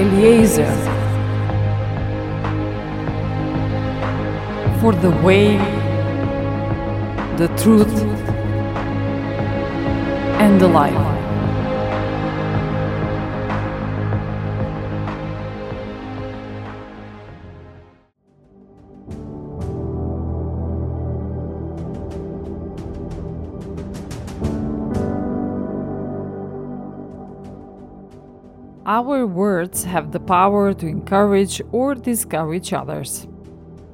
Eliezer for the way, the truth, and the life. Our words have the power to encourage or discourage others.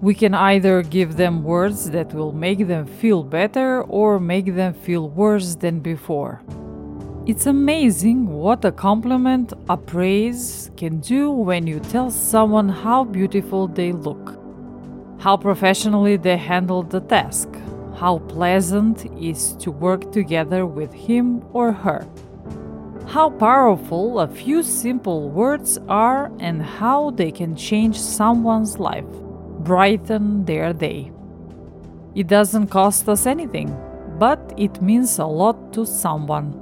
We can either give them words that will make them feel better or make them feel worse than before. It's amazing what a compliment, a praise, can do when you tell someone how beautiful they look, how professionally they handled the task, how pleasant it is to work together with him or her how powerful a few simple words are and how they can change someone's life, brighten their day. It doesn't cost us anything, but it means a lot to someone.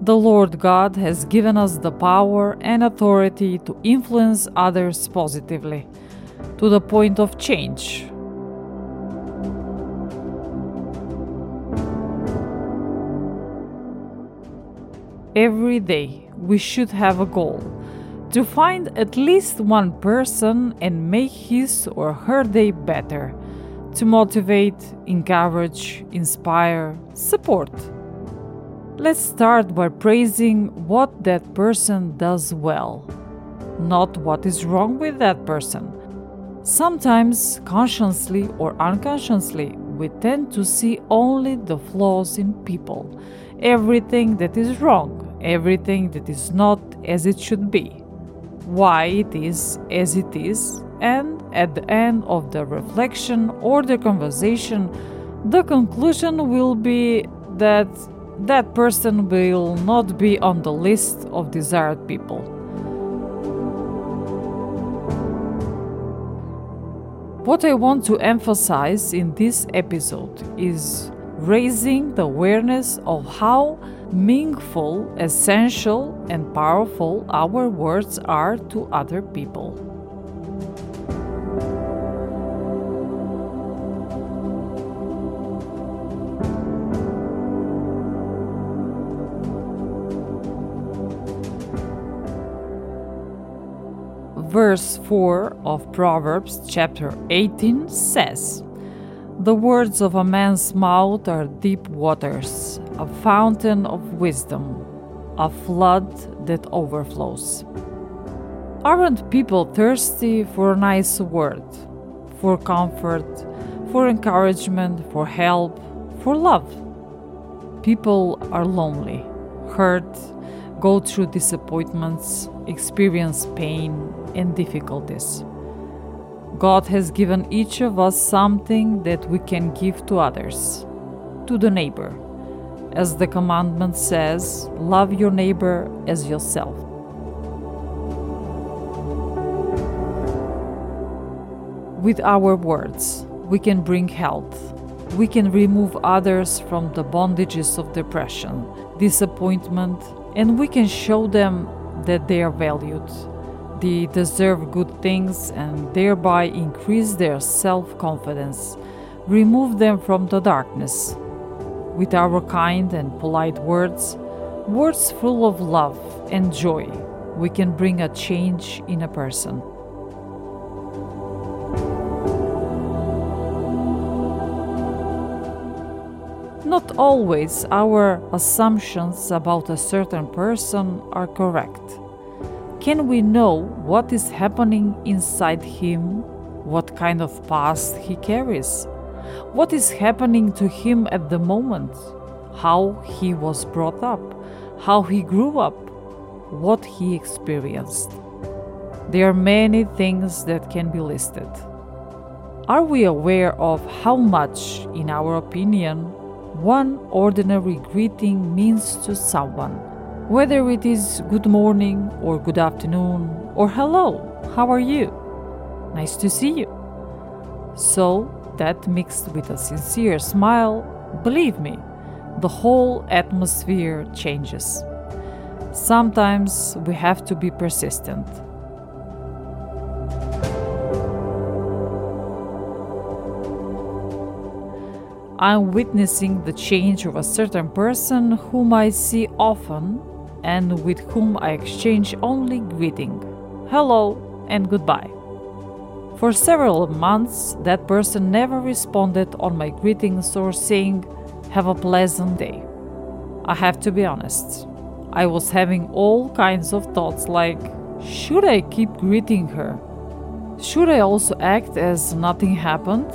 The Lord God has given us the power and authority to influence others positively, to the point of change, every day we should have a goal to find at least one person and make his or her day better, to motivate, encourage, inspire, support. Let's start by praising what that person does well, not what is wrong with that person. Sometimes, consciously or unconsciously, we tend to see only the flaws in people, everything that is wrong, everything that is not as it should be, why it is as it is, and at the end of the reflection or the conversation, the conclusion will be that that person will not be on the list of desired people. What I want to emphasize in this episode is raising the awareness of how meaningful, essential, and powerful our words are to other people. Verse 4 of Proverbs chapter 18 says, The words of a man's mouth are deep waters, a fountain of wisdom, a flood that overflows. Aren't people thirsty for a nice word, for comfort, for encouragement, for help, for love? People are lonely, hurt, go through disappointments, experience pain and difficulties. God has given each of us something that we can give to others, to the neighbor as the commandment says, love your neighbor as yourself. With our words, we can bring health. We can remove others from the bondages of depression, disappointment, and we can show them that they are valued. They deserve good things and thereby increase their self confidence, remove them from the darkness, with our kind and polite words, words full of love and joy, we can bring a change in a person. Not always our assumptions about a certain person are correct. Can we know what is happening inside him, what kind of past he carries? what is happening to him at the moment, how he was brought up, how he grew up, what he experienced. There are many things that can be listed. Are we aware of how much, in our opinion, one ordinary greeting means to someone? Whether it is good morning or good afternoon or hello, how are you? Nice to see you. So, that mixed with a sincere smile, believe me, the whole atmosphere changes. Sometimes we have to be persistent. I'm witnessing the change of a certain person whom I see often and with whom I exchange only greeting hello and goodbye. For several months, that person never responded on my greetings or saying, Have a pleasant day. I have to be honest, I was having all kinds of thoughts like, Should I keep greeting her? Should I also act as nothing happened?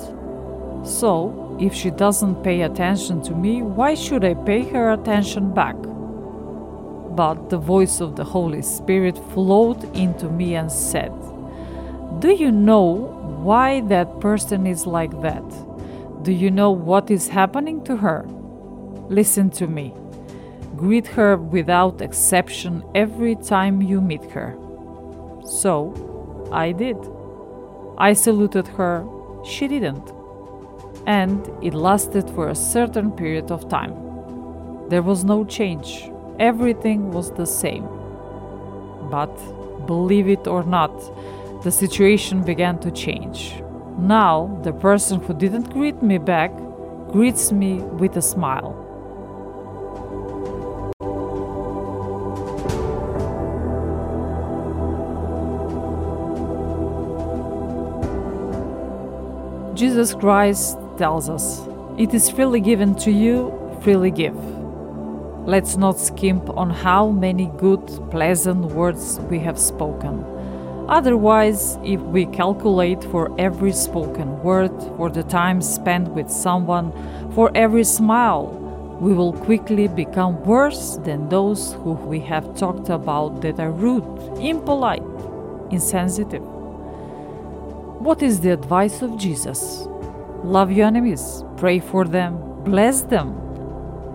So, if she doesn't pay attention to me, why should I pay her attention back? But the voice of the Holy Spirit flowed into me and said, Do you know why that person is like that? Do you know what is happening to her? Listen to me. Greet her without exception every time you meet her. So, I did. I saluted her, she didn't. And it lasted for a certain period of time. There was no change, everything was the same. But, believe it or not, the situation began to change. Now, the person who didn't greet me back greets me with a smile. Jesus Christ tells us, It is freely given to you, freely give. Let's not skimp on how many good, pleasant words we have spoken. Otherwise, if we calculate for every spoken word, for the time spent with someone, for every smile, we will quickly become worse than those who we have talked about that are rude, impolite, insensitive. What is the advice of Jesus? Love your enemies, pray for them, bless them.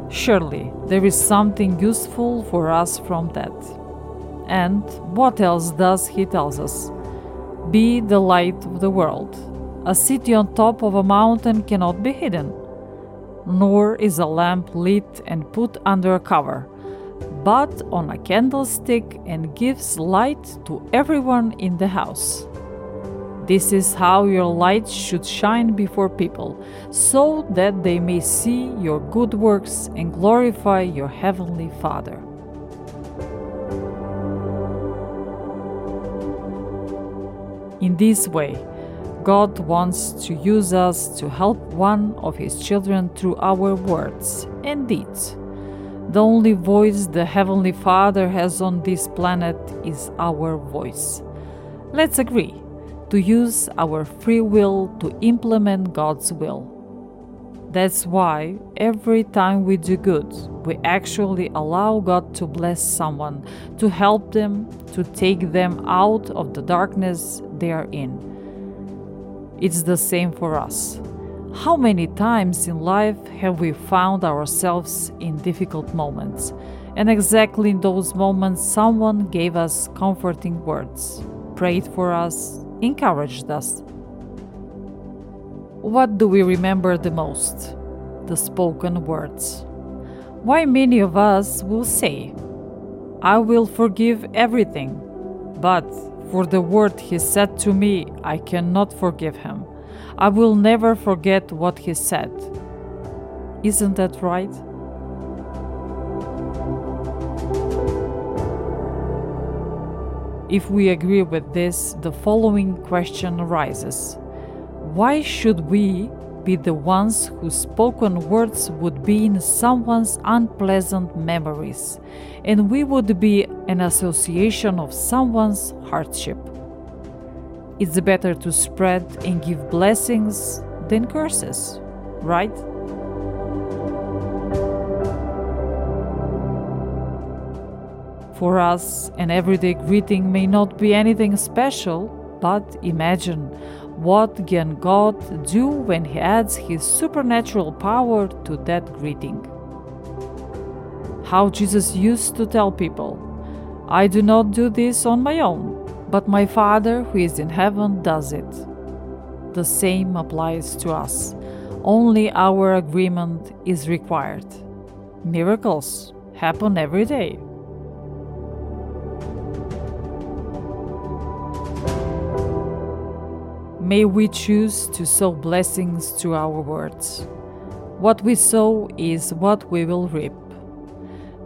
Surely there is something useful for us from that. And what else does he tells us? Be the light of the world. A city on top of a mountain cannot be hidden, nor is a lamp lit and put under a cover, but on a candlestick and gives light to everyone in the house. This is how your light should shine before people, so that they may see your good works and glorify your heavenly Father. In this way, God wants to use us to help one of His children through our words and deeds. The only voice the Heavenly Father has on this planet is our voice. Let's agree to use our free will to implement God's will. That's why every time we do good, we actually allow God to bless someone, to help them, to take them out of the darkness they are in. It's the same for us. How many times in life have we found ourselves in difficult moments? And exactly in those moments, someone gave us comforting words, prayed for us, encouraged us. What do we remember the most? The spoken words. Why many of us will say, I will forgive everything, but for the word he said to me, I cannot forgive him. I will never forget what he said. Isn't that right? If we agree with this, the following question arises Why should we be the ones whose spoken words would be in someone's unpleasant memories, and we would be an association of someone's hardship? It's better to spread and give blessings than curses, right? For us, an everyday greeting may not be anything special, but imagine what can God do when He adds His supernatural power to that greeting. How Jesus used to tell people, I do not do this on my own, but my Father who is in heaven does it. The same applies to us. Only our agreement is required. Miracles happen every day. May we choose to sow blessings through our words. What we sow is what we will reap.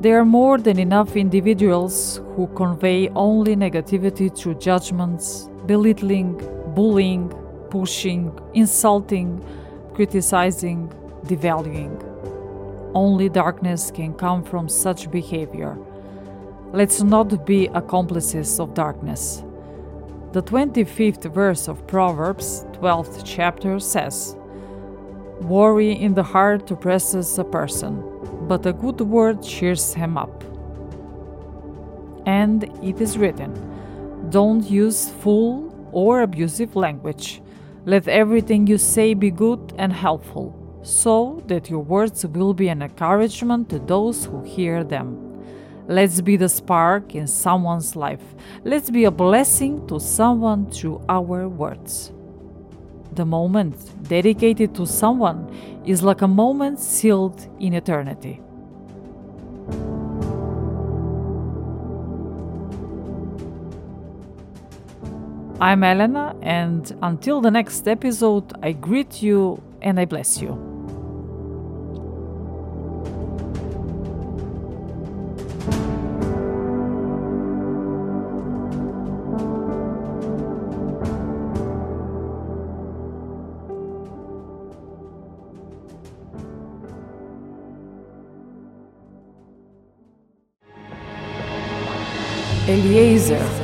There are more than enough individuals who convey only negativity through judgments, belittling, bullying, pushing, insulting, criticizing, devaluing. Only darkness can come from such behavior. Let's not be accomplices of darkness. The 25th verse of Proverbs, 12th chapter, says, Worry in the heart oppresses a person, but a good word cheers him up. And it is written Don't use fool or abusive language. Let everything you say be good and helpful, so that your words will be an encouragement to those who hear them. Let's be the spark in someone's life. Let's be a blessing to someone through our words. The moment dedicated to someone is like a moment sealed in eternity. I'm Elena, and until the next episode, I greet you and I bless you. Eliezer